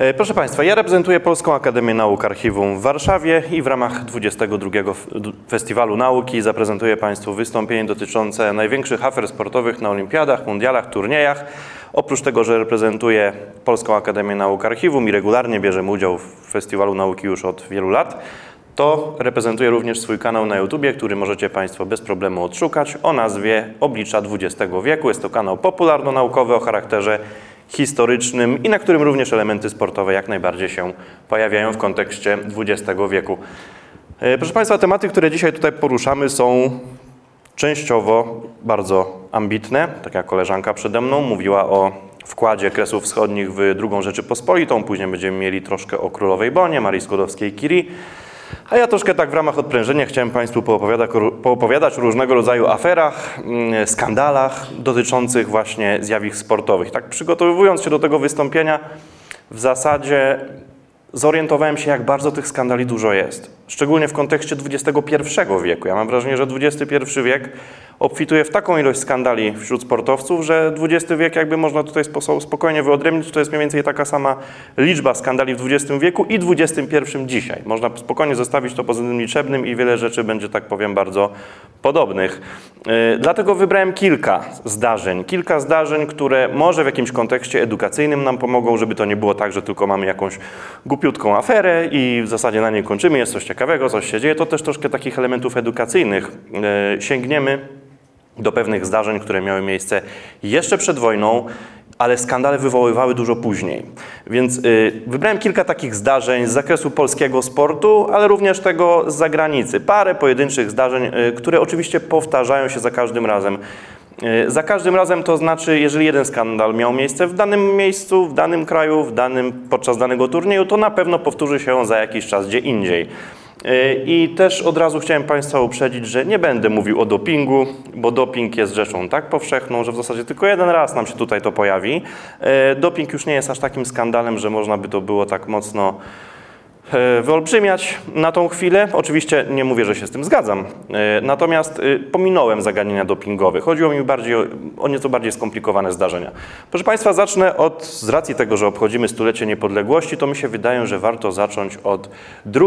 E, Proszę Państwa, ja reprezentuję Polską Akademię Nauk Archiwum w Warszawie i w ramach 22 F- d- Festiwalu Nauki zaprezentuję Państwu wystąpienie dotyczące największych afer sportowych na olimpiadach, mundialach, turniejach. Oprócz tego, że reprezentuję Polską Akademię Nauk Archiwum i regularnie bierzemy udział w Festiwalu Nauki już od wielu lat, to reprezentuję również swój kanał na YouTubie, który możecie Państwo bez problemu odszukać o nazwie Oblicza XX wieku. Jest to kanał popularno-naukowy o charakterze historycznym i na którym również elementy sportowe jak najbardziej się pojawiają w kontekście XX wieku. E, Proszę Państwa, tematy, które dzisiaj tutaj poruszamy są częściowo bardzo ambitne. Tak jak koleżanka przede mną mówiła o wkładzie Kresów Wschodnich w II Rzeczypospolitą. Później będziemy mieli troszkę o Królowej Bonie, Marii Skłodowskiej-Curie. A ja troszkę tak w ramach odprężenia chciałem Państwu poopowiadać, poopowiadać o różnego rodzaju aferach, mm, skandalach dotyczących właśnie zjawisk sportowych. Tak przygotowując się do tego wystąpienia, w zasadzie zorientowałem się, jak bardzo tych skandali dużo jest. Szczególnie w kontekście XXI wieku. Ja mam wrażenie, że XXI wiek obfituje w taką ilość skandali wśród sportowców, że XX wiek jakby można tutaj spo- spokojnie wyodrębnić, to jest mniej więcej taka sama liczba skandali w XX wieku i XXI dzisiaj. Można spokojnie zostawić to pod względem liczebnym i wiele rzeczy będzie, tak powiem, bardzo podobnych. Yy, Dlatego wybrałem kilka zdarzeń. Kilka zdarzeń, które może w jakimś kontekście edukacyjnym nam pomogą, żeby to nie było tak, że tylko mamy jakąś głupiutką aferę i w zasadzie na niej kończymy, jest coś ciekawego, coś się dzieje. To też troszkę takich elementów edukacyjnych yy, sięgniemy do pewnych zdarzeń, które miały miejsce jeszcze przed wojną, ale skandale wywoływały dużo później. Więc y, wybrałem kilka takich zdarzeń z zakresu polskiego sportu, ale również tego z zagranicy. Parę pojedynczych zdarzeń, y, które oczywiście powtarzają się za każdym razem. Za każdym razem to znaczy, jeżeli jeden skandal miał miejsce w danym miejscu, w danym kraju, w danym, podczas danego turnieju, to na pewno powtórzy się on za jakiś czas gdzie indziej. Yy, I też od razu chciałem Państwa uprzedzić, że nie będę mówił o dopingu, bo doping jest rzeczą tak powszechną, że w zasadzie tylko jeden raz nam się tutaj to pojawi. Yy, Doping już nie jest aż takim skandalem, że można by to było tak mocno e, wyolbrzymiać na tą chwilę. Oczywiście nie mówię, że się z tym zgadzam. E, Natomiast e, pominąłem zagadnienia dopingowe. Chodziło mi bardziej o, o nieco bardziej skomplikowane zdarzenia. Proszę Państwa, zacznę od, z racji tego, że obchodzimy stulecie niepodległości, to mi się wydaje, że warto zacząć od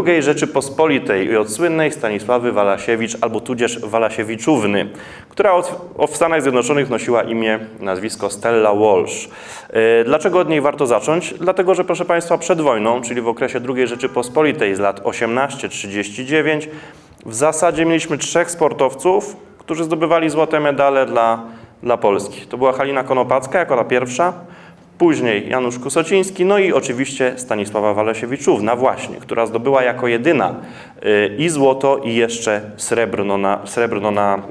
II Rzeczypospolitej i od słynnej Stanisławy Walasiewicz albo tudzież Walasiewiczówny, która od, o- w Stanach Zjednoczonych nosiła imię, nazwisko Stella Walsh. E, Dlaczego od niej warto zacząć? Dlatego, że proszę Państwa, przed wojną, czyli w okresie II Rzeczypospolitej z lat 18-39, w zasadzie mieliśmy trzech sportowców, którzy zdobywali złote medale dla, dla Polski. To była Halina Konopacka jako ta pierwsza, później Janusz Kusociński, no i oczywiście Stanisława Walesiewiczówna właśnie, która zdobyła jako jedyna y, i złoto i jeszcze srebrno na, srebrno na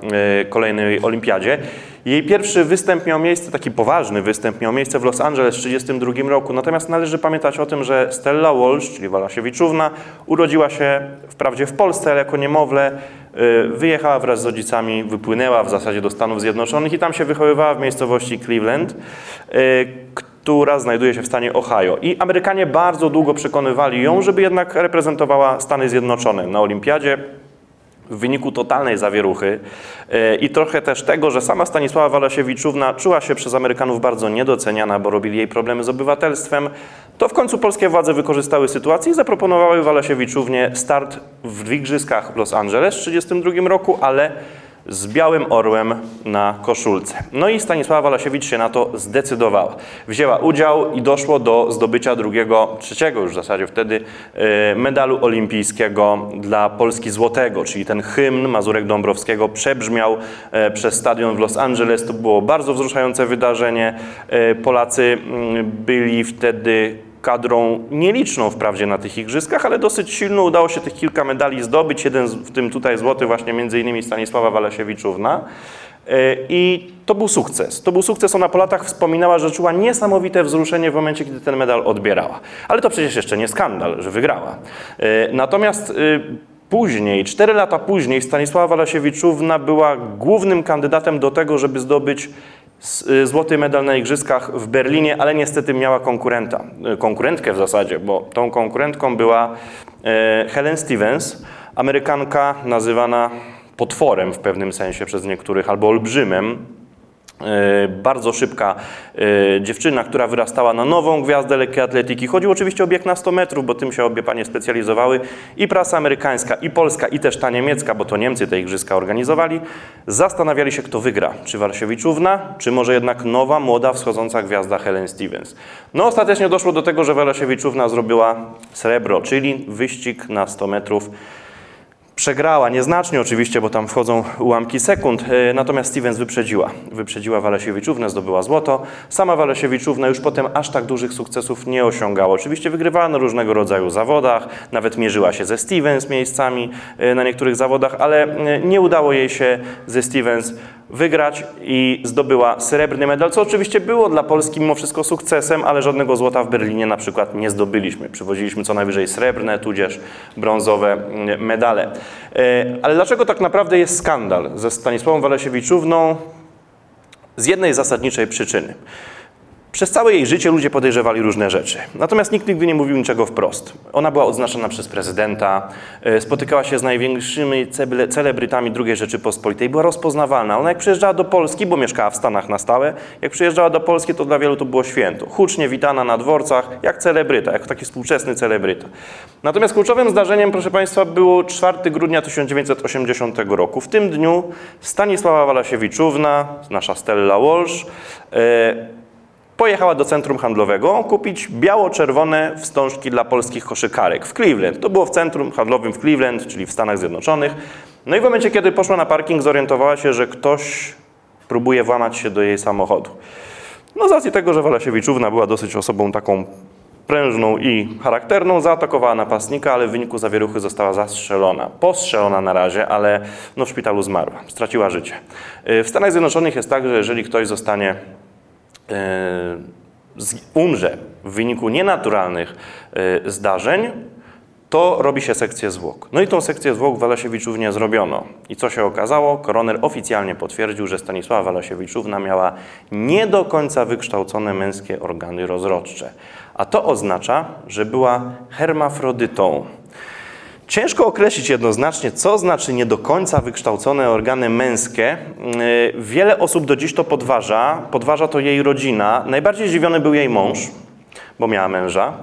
y, kolejnej olimpiadzie. Jej pierwszy występ miał miejsce, taki poważny występ miał miejsce w Los Angeles w 1932 roku, natomiast należy pamiętać o tym, że Stella Walsh, czyli Walasiewiczówna, urodziła się wprawdzie w Polsce, ale jako niemowlę y, wyjechała wraz z rodzicami, wypłynęła w zasadzie do Stanów Zjednoczonych i tam się wychowywała w miejscowości Cleveland, która znajduje się w stanie Ohio. I Amerykanie bardzo długo przekonywali ją, żeby jednak reprezentowała Stany Zjednoczone na olimpiadzie w wyniku totalnej zawieruchy e, i trochę też tego, że sama Stanisława Walasiewiczówna czuła się przez Amerykanów bardzo niedoceniana, bo robili jej problemy z obywatelstwem, to w końcu polskie władze wykorzystały sytuację i zaproponowały Walasiewiczównie start w Igrzyskach w Los Angeles w 1932 roku, ale z białym orłem na koszulce. No i Stanisława Walasiewicz się na to zdecydowała. Wzięła udział i doszło do zdobycia drugiego, trzeciego już w zasadzie wtedy e, medalu olimpijskiego dla Polski złotego, czyli ten hymn Mazurek Dąbrowskiego przebrzmiał e, przez stadion w Los Angeles. To było bardzo wzruszające wydarzenie. E, Polacy mm, byli wtedy kadrą nieliczną wprawdzie na tych igrzyskach, ale dosyć silną udało się tych kilka medali zdobyć. Jeden w tym tutaj złoty właśnie między innymi Stanisława Walasiewiczówna. E, I to był sukces. To był sukces. Ona po latach wspominała, że czuła niesamowite wzruszenie w momencie, kiedy ten medal odbierała. Ale to przecież jeszcze nie skandal, że wygrała. E, Natomiast e, Później, cztery lata później, Stanisława Walasiewiczówna była głównym kandydatem do tego, żeby zdobyć złoty medal na Igrzyskach w Berlinie, ale niestety miała konkurenta, y, konkurentkę w zasadzie, bo tą konkurentką była e, Helen Stevens, Amerykanka nazywana potworem w pewnym sensie przez niektórych, albo olbrzymem, bardzo szybka e, dziewczyna, która wyrastała na nową gwiazdę lekkiej atletyki. Chodziło oczywiście o bieg na 100 metrów, bo tym się obie panie specjalizowały. I prasa amerykańska, i polska, i też ta niemiecka, bo to Niemcy te igrzyska organizowali, zastanawiali się, kto wygra. Czy Warsiewiczówna, czy może jednak nowa, młoda, wschodząca gwiazda Helen Stevens. No ostatecznie doszło do tego, że Warsiewiczówna zrobiła srebro, czyli wyścig na 100 metrów Przegrała, nieznacznie oczywiście, bo tam wchodzą ułamki sekund, e, natomiast Stevens wyprzedziła. Wyprzedziła Walesiewiczównę, zdobyła złoto. Sama Walesiewiczówna już potem aż tak dużych sukcesów nie osiągała. Oczywiście wygrywała na różnego rodzaju zawodach, nawet mierzyła się ze Stevens miejscami e, na niektórych zawodach, ale e, nie udało jej się ze Stevens wygrać i zdobyła srebrny medal, co oczywiście było dla Polski mimo wszystko sukcesem, ale żadnego złota w Berlinie na przykład nie zdobyliśmy. Przywoziliśmy co najwyżej srebrne, tudzież brązowe mm, medale. E, ale dlaczego tak naprawdę jest skandal ze Stanisławą Walesiewiczówną? Z jednej zasadniczej przyczyny. Przez całe jej życie ludzie podejrzewali różne rzeczy. Natomiast nikt nigdy nie mówił niczego wprost. Ona była odznaczona przez prezydenta, e, spotykała się z największymi celebrytami II Rzeczypospolitej, była rozpoznawalna. Ona jak przyjeżdżała do Polski, bo mieszkała w Stanach na stałe, jak przyjeżdżała do Polski, to dla wielu to było święto. Hucznie witana na dworcach, jak celebryta, jak taki współczesny celebryta. Natomiast kluczowym zdarzeniem, proszę Państwa, było 4 grudnia 1980 roku. W tym dniu Stanisława Walasiewiczówna, nasza Stella Walsh, e, pojechała do centrum handlowego kupić biało-czerwone wstążki dla polskich koszykarek w Cleveland. To było w centrum handlowym w Cleveland, czyli w Stanach Zjednoczonych. No i w momencie, kiedy poszła na parking, zorientowała się, że ktoś próbuje włamać się do jej samochodu. No z racji tego, że Walasiewiczówna była dosyć osobą taką prężną i charakterną, zaatakowała napastnika, ale w wyniku zawieruchy została zastrzelona. Postrzelona na razie, ale no w szpitalu zmarła. Straciła życie. W Stanach Zjednoczonych jest tak, że jeżeli ktoś zostanie umrze w wyniku nienaturalnych e, zdarzeń, to robi się sekcję zwłok. No i tą sekcję zwłok Walasiewiczównie zrobiono. I co się okazało? Koroner oficjalnie potwierdził, że Stanisława Walasiewiczówna miała nie do końca wykształcone męskie organy rozrodcze. A to oznacza, że była hermafrodytą. Ciężko określić jednoznacznie, co znaczy nie do końca wykształcone organy męskie. Y, wiele osób do dziś to podważa. Podważa to jej rodzina. Najbardziej zdziwiony był jej mąż, bo miała męża.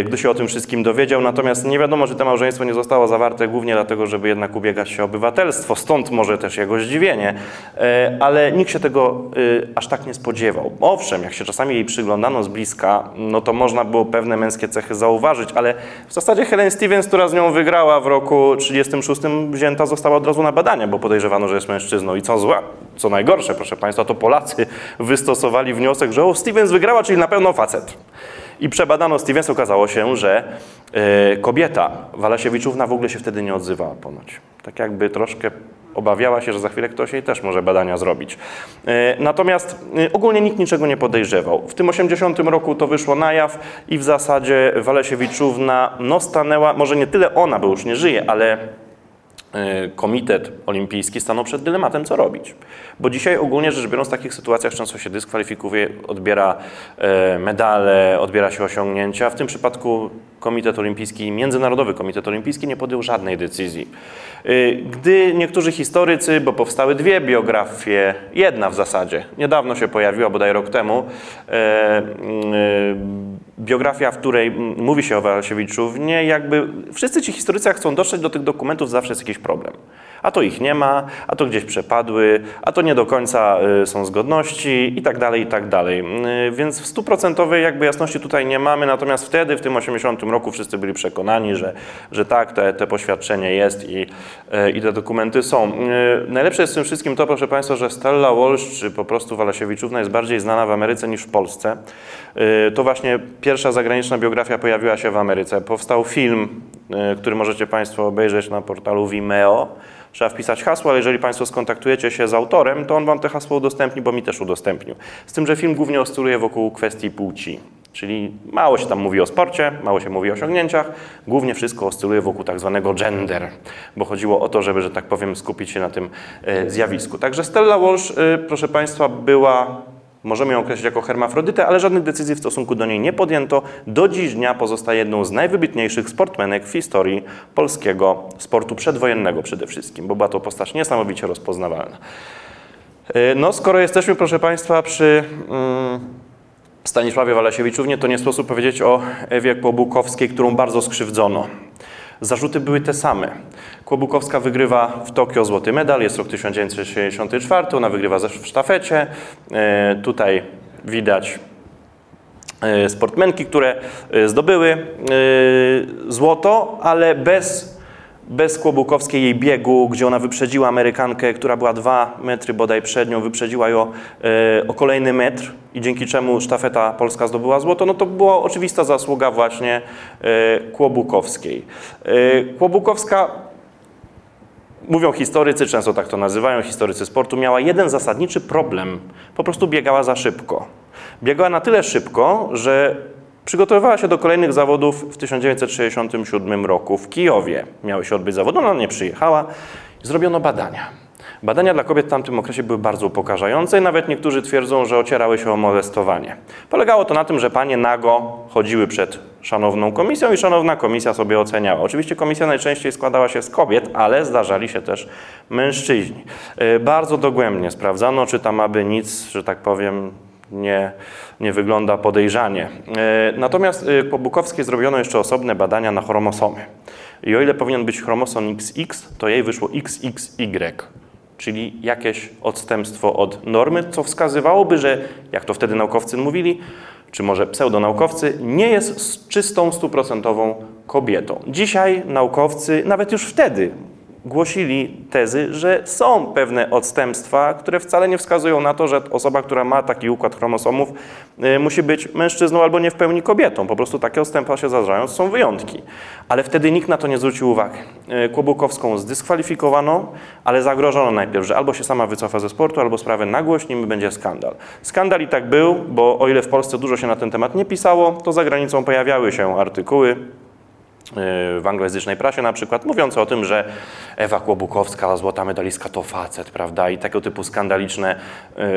Y, gdy się o tym wszystkim dowiedział. Natomiast nie wiadomo, czy to małżeństwo nie zostało zawarte głównie dlatego, żeby jednak ubiegać się o obywatelstwo. Stąd może też jego zdziwienie. Y, ale nikt się tego y, aż tak nie spodziewał. Owszem, jak się czasami jej przyglądano z bliska, no to można było pewne męskie cechy zauważyć, ale w zasadzie Helen Stevens, która z nią wygrała w roku 36, wzięta została od razu na badania, bo podejrzewano, że jest mężczyzną. I co złe, co najgorsze, proszę Państwa, to Polacy wystosowali wniosek, że o, Stevens wygrała, czyli na pewno facet. I przebadano Stevens, okazało się, że y, kobieta Walasiewiczówna w ogóle się wtedy nie odzywała ponoć. Tak jakby troszkę obawiała się, że za chwilę ktoś jej też może badania zrobić. E, natomiast ogólnie nikt niczego nie podejrzewał. W tym 80 roku to wyszło na jaw i w zasadzie Walesiewiczówna no stanęła, może nie tyle ona, bo już nie żyje, ale E, Komitet Olimpijski stanął przed dylematem, co robić. Bo dzisiaj ogólnie rzecz biorąc w takich sytuacjach często się dyskwalifikuje, odbiera e, medale, odbiera się osiągnięcia. W tym przypadku Komitet Olimpijski, Międzynarodowy Komitet Olimpijski nie podjął żadnej decyzji. E, gdy niektórzy historycy, bo powstały dwie biografie, jedna w zasadzie, niedawno się pojawiła, bodaj rok temu, biografia, w której mówi się o Walasiewiczu, jakby wszyscy ci historycy, jak chcą dotrzeć do tych dokumentów, zawsze jest jakiś problem. A to ich nie ma, a to gdzieś przepadły, a to nie do końca y, są zgodności i tak dalej, i tak dalej. Y, więc w stuprocentowej jakby jasności tutaj nie mamy, natomiast wtedy, w tym 80 roku wszyscy byli przekonani, że, że tak, te, te poświadczenie jest i, y, i te dokumenty są. Najlepsze jest w tym wszystkim to, proszę Państwa, że Stella Walsh, czy po prostu Walasiewiczówna jest bardziej znana w Ameryce niż w Polsce. To właśnie pierwsza zagraniczna biografia pojawiła się w Ameryce. Powstał film, który możecie Państwo obejrzeć na portalu Vimeo. Trzeba wpisać hasło, ale jeżeli Państwo skontaktujecie się z autorem, to on Wam te hasło udostępni, bo mi też udostępnił. Z tym, że film głównie oscyluje wokół kwestii płci. Czyli mało się tam mówi o sporcie, mało się mówi o osiągnięciach, głównie wszystko oscyluje wokół tak zwanego gender, bo chodziło o to, żeby, że tak powiem, skupić się na tym e, zjawisku. Także Stella Walsh, e, proszę Państwa, była Możemy ją określić jako hermafrodytę, ale żadnych decyzji w stosunku do niej nie podjęto. Do dziś dnia pozostaje jedną z najwybitniejszych sportmenek w historii polskiego sportu przedwojennego przede wszystkim, bo była to postać niesamowicie rozpoznawalna. E, No, skoro jesteśmy, proszę Państwa, przy mm, Stanisławie Walasiewiczuwnie, to nie sposób powiedzieć o Ewie Kłobukowskiej, którą bardzo skrzywdzono. Zarzuty były te same. Kłobukowska wygrywa w Tokio złoty medal, jest rok 1964, ona wygrywa w sztafecie. E, Tutaj widać e, sportmenki, które e, zdobyły złoto, ale bez, bez Kłobukowskiej jej biegu, gdzie ona wyprzedziła Amerykankę, która była dwa metry bodaj przed nią, wyprzedziła ją e, o kolejny metr i dzięki czemu sztafeta polska zdobyła złoto, no to była oczywista zasługa właśnie e, Kłobukowskiej. E, Kłobukowska Mówią historycy, często tak to nazywają, historycy sportu, miała jeden zasadniczy problem. Po prostu biegała za szybko. Biegała na tyle szybko, że przygotowywała się do kolejnych zawodów w 1967 roku w Kijowie. Miały się odbyć zawody, ona nie przyjechała. Zrobiono badania. Badania dla kobiet w tamtym okresie były bardzo upokarzające i nawet niektórzy twierdzą, że ocierały się o molestowanie. Polegało to na tym, że panie nago chodziły przed szanowną komisją i szanowna komisja sobie oceniała. Oczywiście komisja najczęściej składała się z kobiet, ale zdarzali się też mężczyźni. E, Bardzo dogłębnie sprawdzano, czy tam aby nic, że tak powiem, nie, nie wygląda podejrzanie. E, Natomiast e, po Bukowskiej zrobiono jeszcze osobne badania na chromosomy. I o ile powinien być chromosom XX, to jej wyszło XXY czyli jakieś odstępstwo od normy, co wskazywałoby, że, jak to wtedy naukowcy mówili, czy może pseudonaukowcy, nie jest czystą, stuprocentową kobietą. Dzisiaj naukowcy, nawet już wtedy, głosili tezy, że są pewne odstępstwa, które wcale nie wskazują na to, że osoba, która ma taki układ chromosomów, y, musi być mężczyzną albo nie w pełni kobietą. Po prostu takie odstępstwa się zdarzają, są wyjątki. Ale wtedy nikt na to nie zwrócił uwagi. Y, Kłobukowską zdyskwalifikowano, ale zagrożono najpierw, że albo się sama wycofa ze sportu, albo sprawę nagłośnimy, będzie skandal. Skandal i tak był, bo o ile w Polsce dużo się na ten temat nie pisało, to za granicą pojawiały się artykuły, w anglojęzycznej prasie na przykład, mówiące o tym, że Ewa Kłobukowska, złota medalistka to facet, prawda, i tego typu skandaliczne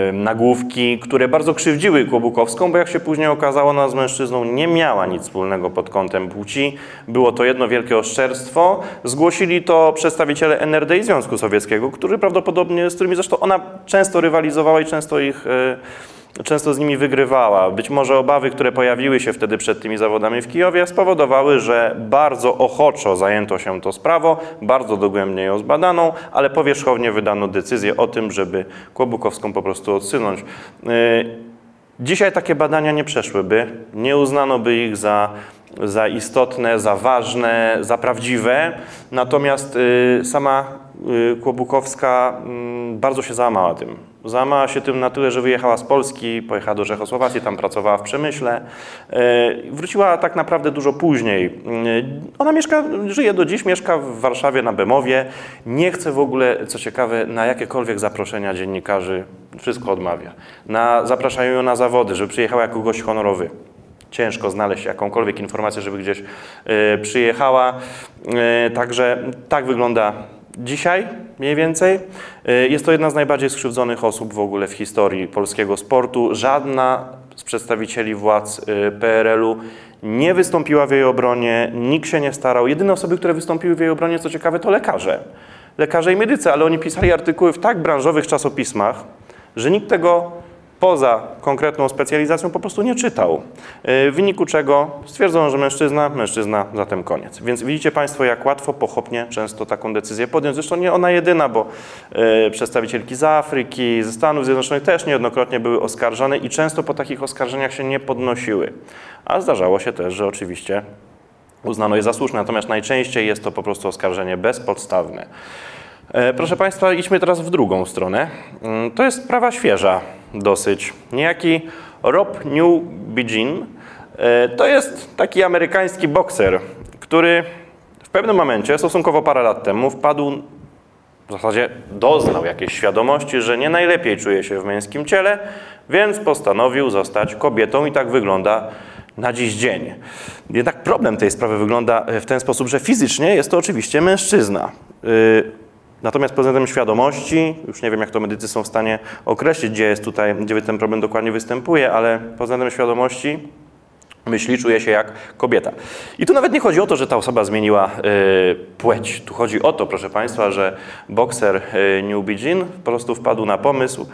y, nagłówki, które bardzo krzywdziły Kłobukowską, bo jak się później okazało, ona z mężczyzną nie miała nic wspólnego pod kątem płci. Było to jedno wielkie oszczerstwo. Zgłosili to przedstawiciele NRD i Związku Sowieckiego, którzy prawdopodobnie, z którymi zresztą ona często rywalizowała i często ich y, często z nimi wygrywała. Być może obawy, które pojawiły się wtedy przed tymi zawodami w Kijowie, spowodowały, że bardzo ochoczo zajęto się tą sprawą, bardzo dogłębnie ją zbadano, ale powierzchownie wydano decyzję o tym, żeby Kłobukowską po prostu odsunąć. Yy, Dzisiaj takie badania nie przeszłyby, nie uznano by ich za, za istotne, za ważne, za prawdziwe, natomiast y, sama y, Kłobukowska mm, bardzo się załamała tym. Załamała się tym na tyle, że wyjechała z Polski, pojechała do Czechosłowacji, tam pracowała w przemyśle. Y, Wróciła tak naprawdę dużo później. Y, Ona mieszka, żyje do dziś, mieszka w Warszawie na Bemowie. Nie chce w ogóle, co ciekawe, na jakiekolwiek zaproszenia dziennikarzy, wszystko odmawia. Na, zapraszają ją na zawody, żeby przyjechała jako gość honorowy ciężko znaleźć jakąkolwiek informację, żeby gdzieś y, przyjechała. Także tak wygląda dzisiaj mniej więcej. Y, jest to jedna z najbardziej skrzywdzonych osób w ogóle w historii polskiego sportu. Żadna z przedstawicieli władz y, PRL-u nie wystąpiła w jej obronie, nikt się nie starał. Jedyne osoby, które wystąpiły w jej obronie, co ciekawe, to lekarze. Lekarze i medycy, ale oni pisali artykuły w tak branżowych czasopismach, że nikt tego poza konkretną specjalizacją po prostu nie czytał. Y, W wyniku czego stwierdzono, że mężczyzna, mężczyzna, zatem koniec. Więc widzicie Państwo, jak łatwo, pochopnie często taką decyzję podjąć. Zresztą nie ona jedyna, bo y, przedstawicielki z Afryki, ze Stanów Zjednoczonych też niejednokrotnie były oskarżane i często po takich oskarżeniach się nie podnosiły. A zdarzało się też, że oczywiście uznano je za słuszne, natomiast najczęściej jest to po prostu oskarżenie bezpodstawne. E, Proszę Państwa, idźmy teraz w drugą stronę. Mm, To jest sprawa świeża dosyć. Niejaki Rob New Begin e, to jest taki amerykański bokser, który w pewnym momencie, stosunkowo parę lat temu, wpadł, w zasadzie doznał jakiejś świadomości, że nie najlepiej czuje się w męskim ciele, więc postanowił zostać kobietą i tak wygląda na dziś dzień. Jednak problem tej sprawy wygląda w ten sposób, że fizycznie jest to oczywiście mężczyzna. Natomiast pod względem świadomości, już nie wiem jak to medycy są w stanie określić, gdzie jest tutaj, gdzie ten problem dokładnie występuje, ale pod względem świadomości myśli, czuje się jak kobieta. I tu nawet nie chodzi o to, że ta osoba zmieniła y, płeć. Tu chodzi o to, proszę Państwa, że bokser y, Newbie Jean po prostu wpadł na pomysł,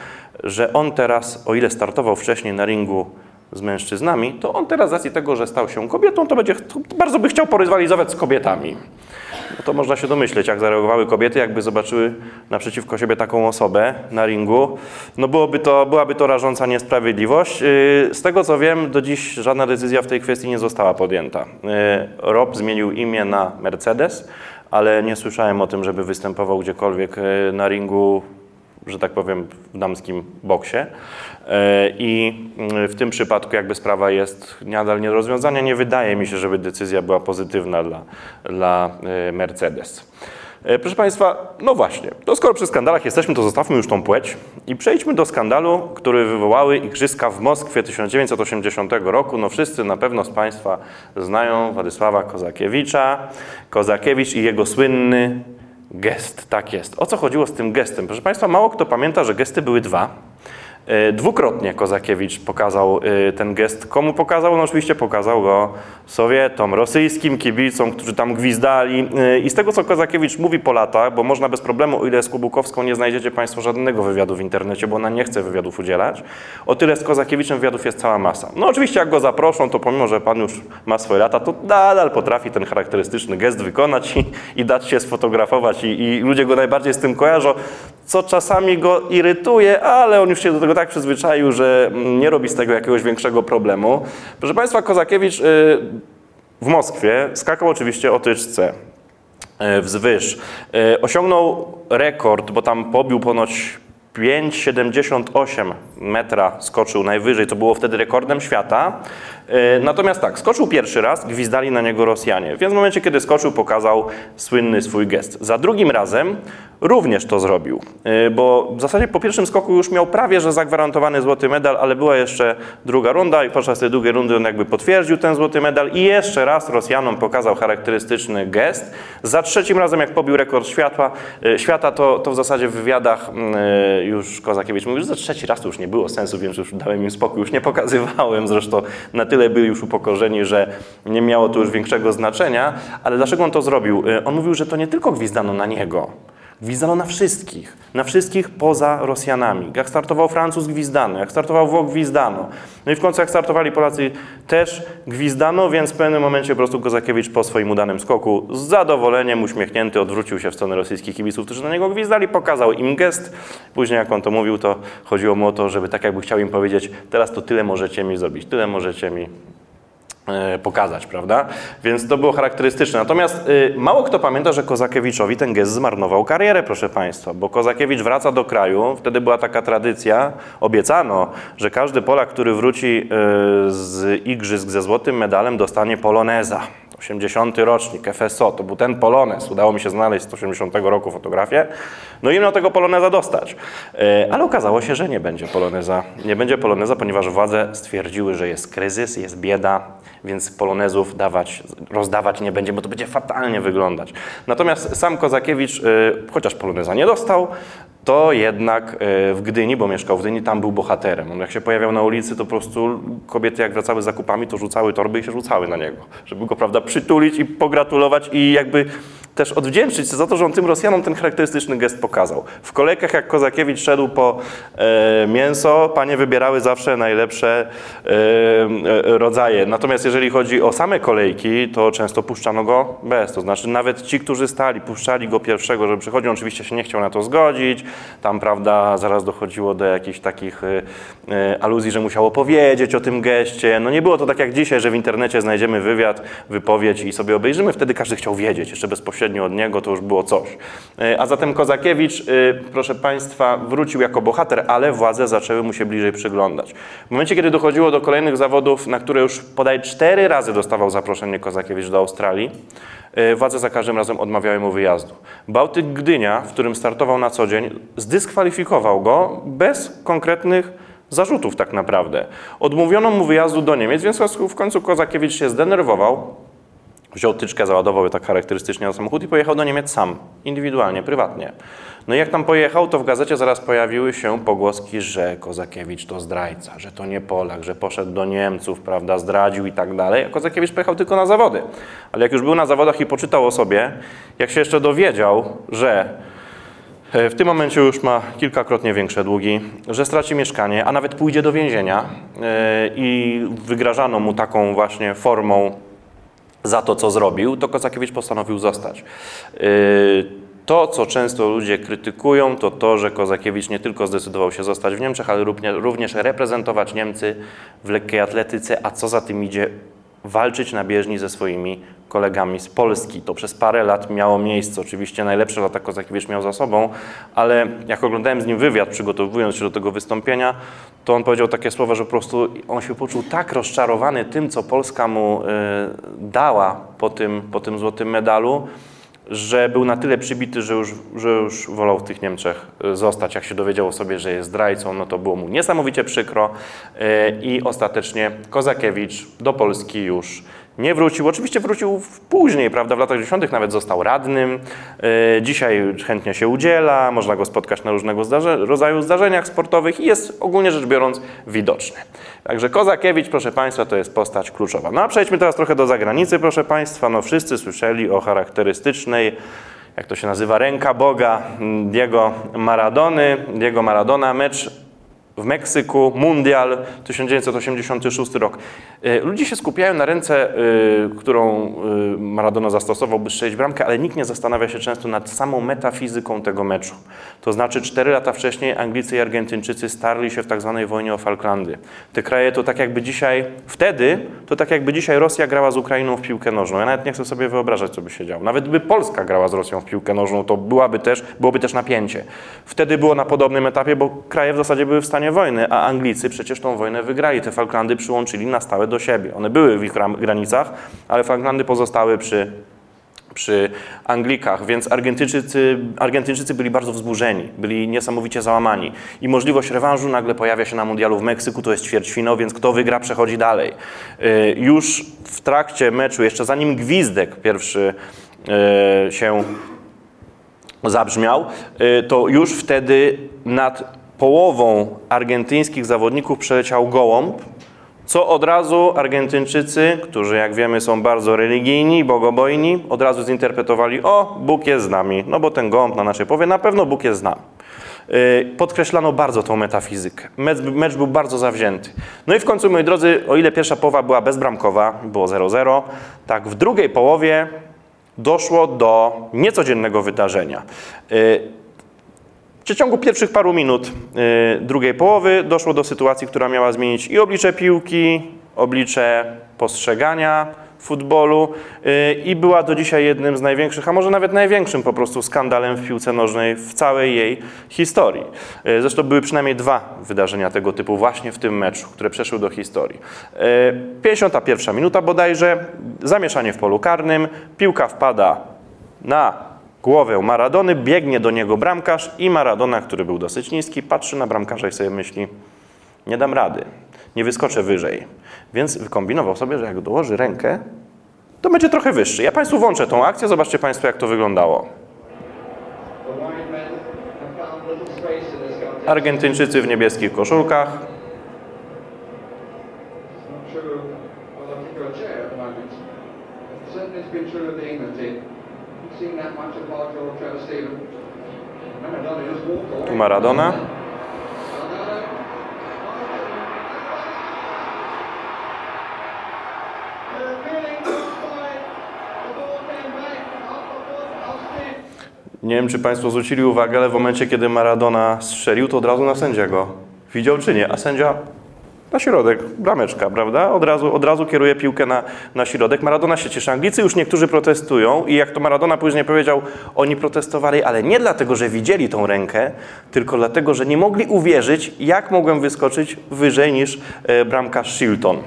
że on teraz, o ile startował wcześniej na ringu z mężczyznami, to on teraz z racji tego, że stał się kobietą, to będzie to bardzo by chciał porywalizować z kobietami. No to można się domyśleć, jak zareagowały kobiety, jakby zobaczyły naprzeciwko siebie taką osobę na ringu. No byłoby to, byłaby to rażąca niesprawiedliwość. Yy, Z tego co wiem, do dziś żadna decyzja w tej kwestii nie została podjęta. Yy, Rob zmienił imię na Mercedes, ale nie słyszałem o tym, żeby występował gdziekolwiek yy, na ringu że tak powiem, w damskim boksie. E, I mm, w tym przypadku jakby sprawa jest nadal nie do rozwiązania. Nie wydaje mi się, żeby decyzja była pozytywna dla, dla e, Mercedes. E, Proszę Państwa, no właśnie, to skoro przy skandalach jesteśmy, to zostawmy już tą płeć i przejdźmy do skandalu, który wywołały Igrzyska w Moskwie 1980 roku. No wszyscy na pewno z Państwa znają Władysława Kozakiewicza. Kozakiewicz i jego słynny Gest, tak jest. O co chodziło z tym gestem? Proszę Państwa, mało kto pamięta, że gesty były dwa. E, Dwukrotnie Kozakiewicz pokazał e, ten gest. Komu pokazał? No oczywiście pokazał go Sowietom, rosyjskim kibicom, którzy tam gwizdali. E, I z tego, co Kozakiewicz mówi po latach, bo można bez problemu, o ile z Kubukowską nie znajdziecie Państwo żadnego wywiadu w internecie, bo ona nie chce wywiadów udzielać, o tyle z Kozakiewiczem wywiadów jest cała masa. No oczywiście jak go zaproszą, to pomimo, że Pan już ma swoje lata, to nadal potrafi ten charakterystyczny gest wykonać i, i dać się sfotografować i, i ludzie go najbardziej z tym kojarzą, co czasami go irytuje, ale on już się do tego tak przyzwyczaił, że nie robi z tego jakiegoś większego problemu. Proszę Państwa, Kozakiewicz y, w Moskwie skakał oczywiście o tyczce y, wzwyż. Y, Osiągnął rekord, bo tam pobił ponoć 5,78 metra skoczył najwyżej, to było wtedy rekordem świata. E, Natomiast tak, skoczył pierwszy raz, gwizdali na niego Rosjanie, więc w momencie, kiedy skoczył, pokazał słynny swój gest. Za drugim razem również to zrobił, e, bo w zasadzie po pierwszym skoku już miał prawie, że zagwarantowany złoty medal, ale była jeszcze druga runda i podczas tej drugiej rundy on jakby potwierdził ten złoty medal i jeszcze raz Rosjanom pokazał charakterystyczny gest. Za trzecim razem, jak pobił rekord światła, e, świata, to, to w zasadzie w wywiadach mm, już Kozakiewicz mówił, że za trzeci raz to już nie było sensu, więc już dałem im spokój, już nie pokazywałem, zresztą na tyle byli już upokorzeni, że nie miało to już większego znaczenia, ale dlaczego on to zrobił? E, On mówił, że to nie tylko gwizdano na niego, Gwizdano na wszystkich, na wszystkich poza Rosjanami. Jak startował Francuz, gwizdano, jak startował Włoch, gwizdano. No i w końcu jak startowali Polacy, też gwizdano, więc w pewnym momencie po prostu Kozakiewicz po swoim udanym skoku z zadowoleniem, uśmiechnięty, odwrócił się w stronę rosyjskich kibiców, którzy na niego gwizdali, pokazał im gest. Później jak on to mówił, to chodziło mu o to, żeby tak jakby chciał im powiedzieć, teraz to tyle możecie mi zrobić, tyle możecie mi pokazać, prawda? Więc to było charakterystyczne. Natomiast y, mało kto pamięta, że Kozakiewiczowi ten gest zmarnował karierę, proszę Państwa, bo Kozakiewicz wraca do kraju, wtedy była taka tradycja, obiecano, że każdy Polak, który wróci y, z igrzysk ze złotym medalem dostanie poloneza. 80 rocznik, FSO, to był ten polonez. Udało mi się znaleźć z 80 roku fotografię. No i miał tego poloneza dostać. E, Ale okazało się, że nie będzie poloneza. Nie będzie poloneza, ponieważ władze stwierdziły, że jest kryzys, jest bieda, więc polonezów dawać, rozdawać nie będzie, bo to będzie fatalnie wyglądać. Natomiast sam Kozakiewicz, e, chociaż poloneza nie dostał, to jednak e, w Gdyni, bo mieszkał w Gdyni, tam był bohaterem. On jak się pojawiał na ulicy, to po prostu kobiety jak wracały z zakupami, to rzucały torby i się rzucały na niego, żeby go, prawda, przytulić i pogratulować i jakby też odwdzięczyć za to, że on tym Rosjanom ten charakterystyczny gest pokazał. W kolejkach, jak Kozakiewicz szedł po e, mięso, panie wybierały zawsze najlepsze e, e, rodzaje. Natomiast jeżeli chodzi o same kolejki, to często puszczano go bez. To znaczy nawet ci, którzy stali, puszczali go pierwszego, żeby przychodził. On oczywiście się nie chciał na to zgodzić. Tam, prawda, zaraz dochodziło do jakichś takich e, e, aluzji, że musiał opowiedzieć o tym geście. No nie było to tak jak dzisiaj, że w internecie znajdziemy wywiad, wypowiedź i sobie obejrzymy. Wtedy każdy chciał wiedzieć, jeszcze bezpośrednio od niego to już było coś. E, A zatem Kozakiewicz, e, proszę Państwa, wrócił jako bohater, ale władze zaczęły mu się bliżej przyglądać. W momencie, kiedy dochodziło do kolejnych zawodów, na które już podaj cztery razy dostawał zaproszenie Kozakiewicz do Australii, e, władze za każdym razem odmawiały mu wyjazdu. Bałtyk Gdynia, w którym startował na co dzień, zdyskwalifikował go bez konkretnych zarzutów tak naprawdę. Odmówiono mu wyjazdu do Niemiec, więc w końcu Kozakiewicz się zdenerwował, wziął tyczkę, załadował tak charakterystycznie na samochód i pojechał do Niemiec sam, indywidualnie, prywatnie. No i jak tam pojechał, to w gazecie zaraz pojawiły się pogłoski, że Kozakiewicz to zdrajca, że to nie Polak, że poszedł do Niemców, prawda, zdradził i tak dalej. A Kozakiewicz pojechał tylko na zawody. Ale jak już był na zawodach i poczytał o sobie, jak się jeszcze dowiedział, że E, W tym momencie już ma kilkakrotnie większe długi, że straci mieszkanie, a nawet pójdzie do więzienia e, i wygrażano mu taką właśnie formą za to, co zrobił, to Kozakiewicz postanowił zostać. E, To, co często ludzie krytykują, to to, że Kozakiewicz nie tylko zdecydował się zostać w Niemczech, ale równie- również reprezentować Niemcy w lekkiej atletyce, a co za tym idzie, walczyć na bieżni ze swoimi kolegami z Polski. To przez parę lat miało miejsce. Oczywiście najlepsze lata Kozakiewicz miał za sobą, ale jak oglądałem z nim wywiad, przygotowując się do tego wystąpienia, to on powiedział takie słowa, że po prostu on się poczuł tak rozczarowany tym, co Polska mu y, dała po tym, po tym złotym medalu, że był na tyle przybity, że już, że już wolał w tych Niemczech y, zostać. Jak się dowiedział sobie, że jest zdrajcą, no to było mu niesamowicie przykro y, i ostatecznie Kozakiewicz do Polski już nie wrócił. Oczywiście wrócił później, prawda, w latach 90. nawet został radnym. Y, Dzisiaj chętnie się udziela, można go spotkać na różnego zdarze, rodzaju zdarzeniach sportowych i jest ogólnie rzecz biorąc widoczny. Także Kozakiewicz, proszę Państwa, to jest postać kluczowa. No a przejdźmy teraz trochę do zagranicy, proszę Państwa. No wszyscy słyszeli o charakterystycznej jak to się nazywa, ręka Boga mm, Diego Maradony. Diego Maradona, mecz w Meksyku, Mundial 1986 rok. Y, Ludzie się skupiają na ręce, y, którą y, Maradona zastosował, by strzelić bramkę, ale nikt nie zastanawia się często nad samą metafizyką tego meczu. To znaczy, cztery lata wcześniej Anglicy i Argentyńczycy starli się w tak zwanej wojnie o Falklandy. Te kraje to tak jakby dzisiaj, wtedy, to tak jakby dzisiaj Rosja grała z Ukrainą w piłkę nożną. Ja nawet nie chcę sobie wyobrażać, co by się działo. Nawet by Polska grała z Rosją w piłkę nożną, to byłaby też, byłoby też napięcie. Wtedy było na podobnym etapie, bo kraje w zasadzie były w stanie wojny, a Anglicy przecież tą wojnę wygrali. Te Falklandy przyłączyli na stałe do siebie. One były w ich granicach, ale Falklandy pozostały przy, przy Anglikach, więc Argentyńczycy, Argentyńczycy byli bardzo wzburzeni, byli niesamowicie załamani. I możliwość rewanżu nagle pojawia się na mundialu w Meksyku, to jest ćwierćfinał, więc kto wygra, przechodzi dalej. Y, Już w trakcie meczu, jeszcze zanim gwizdek pierwszy y, się zabrzmiał, y, to już wtedy nad połową argentyńskich zawodników przeleciał gołąb, co od razu Argentyńczycy, którzy jak wiemy są bardzo religijni, bogobojni, od razu zinterpretowali, o, Bóg jest z nami, no bo ten gołąb na naszej powie, na pewno Bóg jest z nami. Y, Podkreślano bardzo tą metafizykę. Mecz, mecz był bardzo zawzięty. No i w końcu, moi drodzy, o ile pierwsza połowa była bezbramkowa, było 0-0, tak w drugiej połowie doszło do niecodziennego wydarzenia. Przeciągu pierwszych paru minut y, drugiej połowy doszło do sytuacji, która miała zmienić i oblicze piłki, oblicze postrzegania futbolu y, i była do dzisiaj jednym z największych, a może nawet największym po prostu skandalem w piłce nożnej w całej jej historii. Y, Zresztą były przynajmniej dwa wydarzenia tego typu właśnie w tym meczu, które przeszły do historii. Y, 51 minuta bodajże, zamieszanie w polu karnym, piłka wpada na głowę Maradony, biegnie do niego bramkarz i Maradona, który był dosyć niski, patrzy na bramkarza i sobie myśli, nie dam rady, nie wyskoczę wyżej. Więc wykombinował sobie, że jak dołoży rękę, to będzie trochę wyższy. Ja Państwu włączę tą akcję, zobaczcie Państwo, jak to wyglądało. Argentyńczycy w niebieskich koszulkach, Steve. Nie wiem, czy Państwo zwrócili uwagę, ale w momencie, kiedy Maradona strzelił, to od razu na sędziego. Widział czy nie? A sędzia na środek, brameczka, prawda? Od razu, od razu kieruje piłkę na, na środek. Maradona się cieszy. Anglicy już niektórzy protestują i jak to Maradona później powiedział, oni protestowali, ale nie dlatego, że widzieli tą rękę, tylko dlatego, że nie mogli uwierzyć, jak mogłem wyskoczyć wyżej niż e, bramkarz Shilton.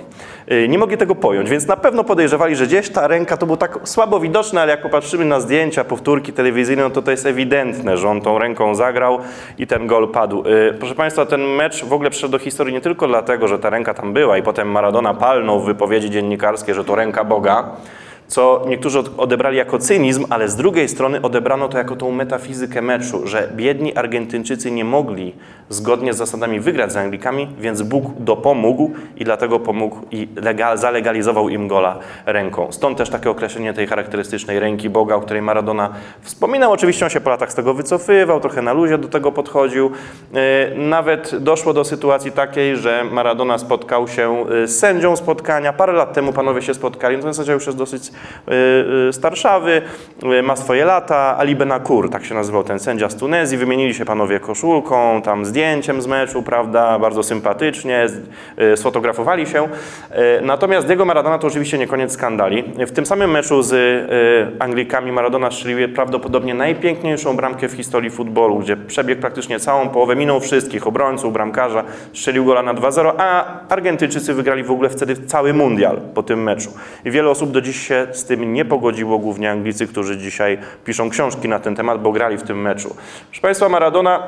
E, Nie mogli tego pojąć, więc na pewno podejrzewali, że gdzieś ta ręka to było tak słabo widoczne, ale jak popatrzymy na zdjęcia, powtórki telewizyjne, no to to jest ewidentne, że on tą ręką zagrał i ten gol padł. E, Proszę Państwa, ten mecz w ogóle przyszedł do historii nie tylko dlatego, że ta ręka tam była i potem Maradona palnął w wypowiedzi dziennikarskiej, że to ręka Boga, co niektórzy od- odebrali jako cynizm, ale z drugiej strony odebrano to jako tą metafizykę meczu, że biedni Argentyńczycy nie mogli zgodnie z zasadami wygrać z Anglikami, więc Bóg dopomógł i dlatego pomógł i legal, zalegalizował im gola ręką. Stąd też takie określenie tej charakterystycznej ręki Boga, o której Maradona wspominał. Oczywiście on się po latach z tego wycofywał, trochę na luzie do tego podchodził. E, Nawet doszło do sytuacji takiej, że Maradona spotkał się e, z sędzią spotkania. Parę lat temu panowie się spotkali. No Ten sędzia już jest dosyć starszawy, e, ma swoje lata. Ali Benakur, tak się nazywał ten sędzia z Tunezji. Wymienili się panowie koszulką, tam zdjęciem z meczu, prawda, bardzo sympatycznie, sfotografowali się. Natomiast Diego Maradona to oczywiście nie koniec skandali. W tym samym meczu z Anglikami Maradona strzelił prawdopodobnie najpiękniejszą bramkę w historii futbolu, gdzie przebiegł praktycznie całą połowę, minął wszystkich obrońców, bramkarza, strzelił gola na 2-0, a Argentyńczycy wygrali w ogóle wtedy cały mundial po tym meczu. I wiele osób do dziś się z tym nie pogodziło, głównie Anglicy, którzy dzisiaj piszą książki na ten temat, bo grali w tym meczu. Proszę Państwa, Maradona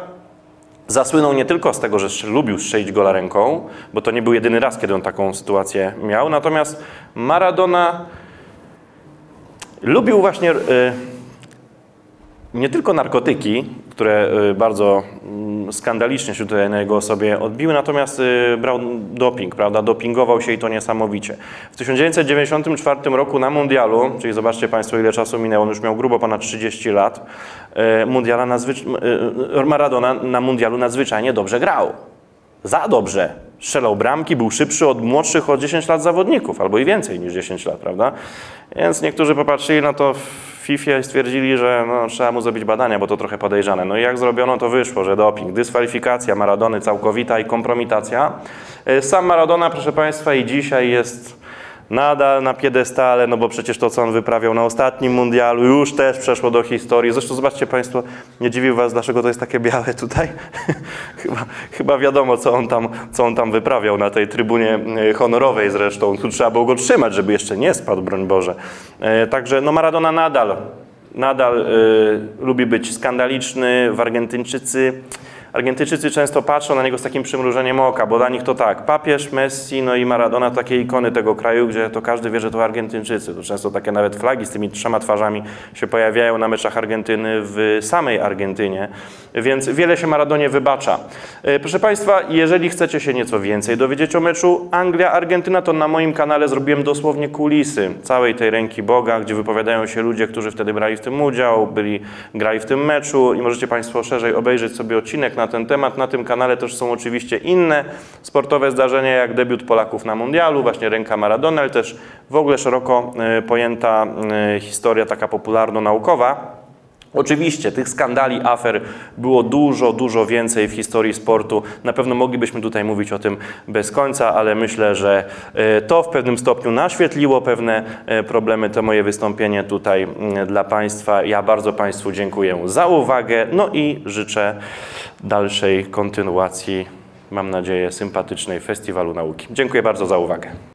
Zasłynął nie tylko z tego, że lubił strzelić gola ręką, bo to nie był jedyny raz, kiedy on taką sytuację miał. Natomiast Maradona lubił właśnie e, nie tylko narkotyki, które e, bardzo mm, skandalicznie się tutaj na jego osobie odbiły, natomiast e, brał doping, prawda? Dopingował się i to niesamowicie. W 1994 roku na mundialu, czyli zobaczcie Państwo ile czasu minęło, on już miał grubo ponad 30 lat, e, mundiala e, Maradona na mundialu nadzwyczajnie dobrze grał. Za dobrze. Strzelał bramki, był szybszy od młodszych o 10 lat zawodników, albo i więcej niż 10 lat, prawda? Więc niektórzy popatrzyli na to w FIFA i stwierdzili, że no, trzeba mu zrobić badania, bo to trochę podejrzane. No i jak zrobiono, to wyszło, że doping, dyskwalifikacja Maradony całkowita i kompromitacja. E, Sam Maradona, proszę Państwa, i dzisiaj jest nadal na piedestale, no bo przecież to, co on wyprawiał na ostatnim mundialu, już też przeszło do historii. Zresztą zobaczcie Państwo, nie dziwił Was, dlaczego to jest takie białe tutaj? chyba, chyba wiadomo, co on, tam, co on tam wyprawiał na tej trybunie e, honorowej zresztą. Tu trzeba było go trzymać, żeby jeszcze nie spadł, broń Boże. E, Także no Maradona nadal, nadal e, lubi być skandaliczny. W Argentyńczycy Argentyńczycy często patrzą na niego z takim przymrużeniem oka, bo dla nich to tak, papież, Messi, no i Maradona, takie ikony tego kraju, gdzie to każdy wie, że to Argentyńczycy. To często takie nawet flagi z tymi trzema twarzami się pojawiają na meczach Argentyny w samej Argentynie, więc wiele się Maradonie wybacza. E, Proszę Państwa, jeżeli chcecie się nieco więcej dowiedzieć o meczu Anglia-Argentyna, to na moim kanale zrobiłem dosłownie kulisy całej tej ręki Boga, gdzie wypowiadają się ludzie, którzy wtedy brali w tym udział, byli, grali w tym meczu i możecie Państwo szerzej obejrzeć sobie odcinek na ten temat. Na tym kanale też są oczywiście inne sportowe zdarzenia, jak debiut Polaków na mundialu, właśnie ręka Maradona, ale też w ogóle szeroko e, pojęta e, historia taka popularno-naukowa. Oczywiście tych skandali, afer było dużo, dużo więcej w historii sportu. Na pewno moglibyśmy tutaj mówić o tym bez końca, ale myślę, że e, to w pewnym stopniu naświetliło pewne e, problemy. To moje wystąpienie tutaj dla Państwa. Ja bardzo Państwu dziękuję za uwagę, no i życzę dalszej kontynuacji, mam nadzieję, sympatycznej Festiwalu Nauki. Dziękuję bardzo za uwagę.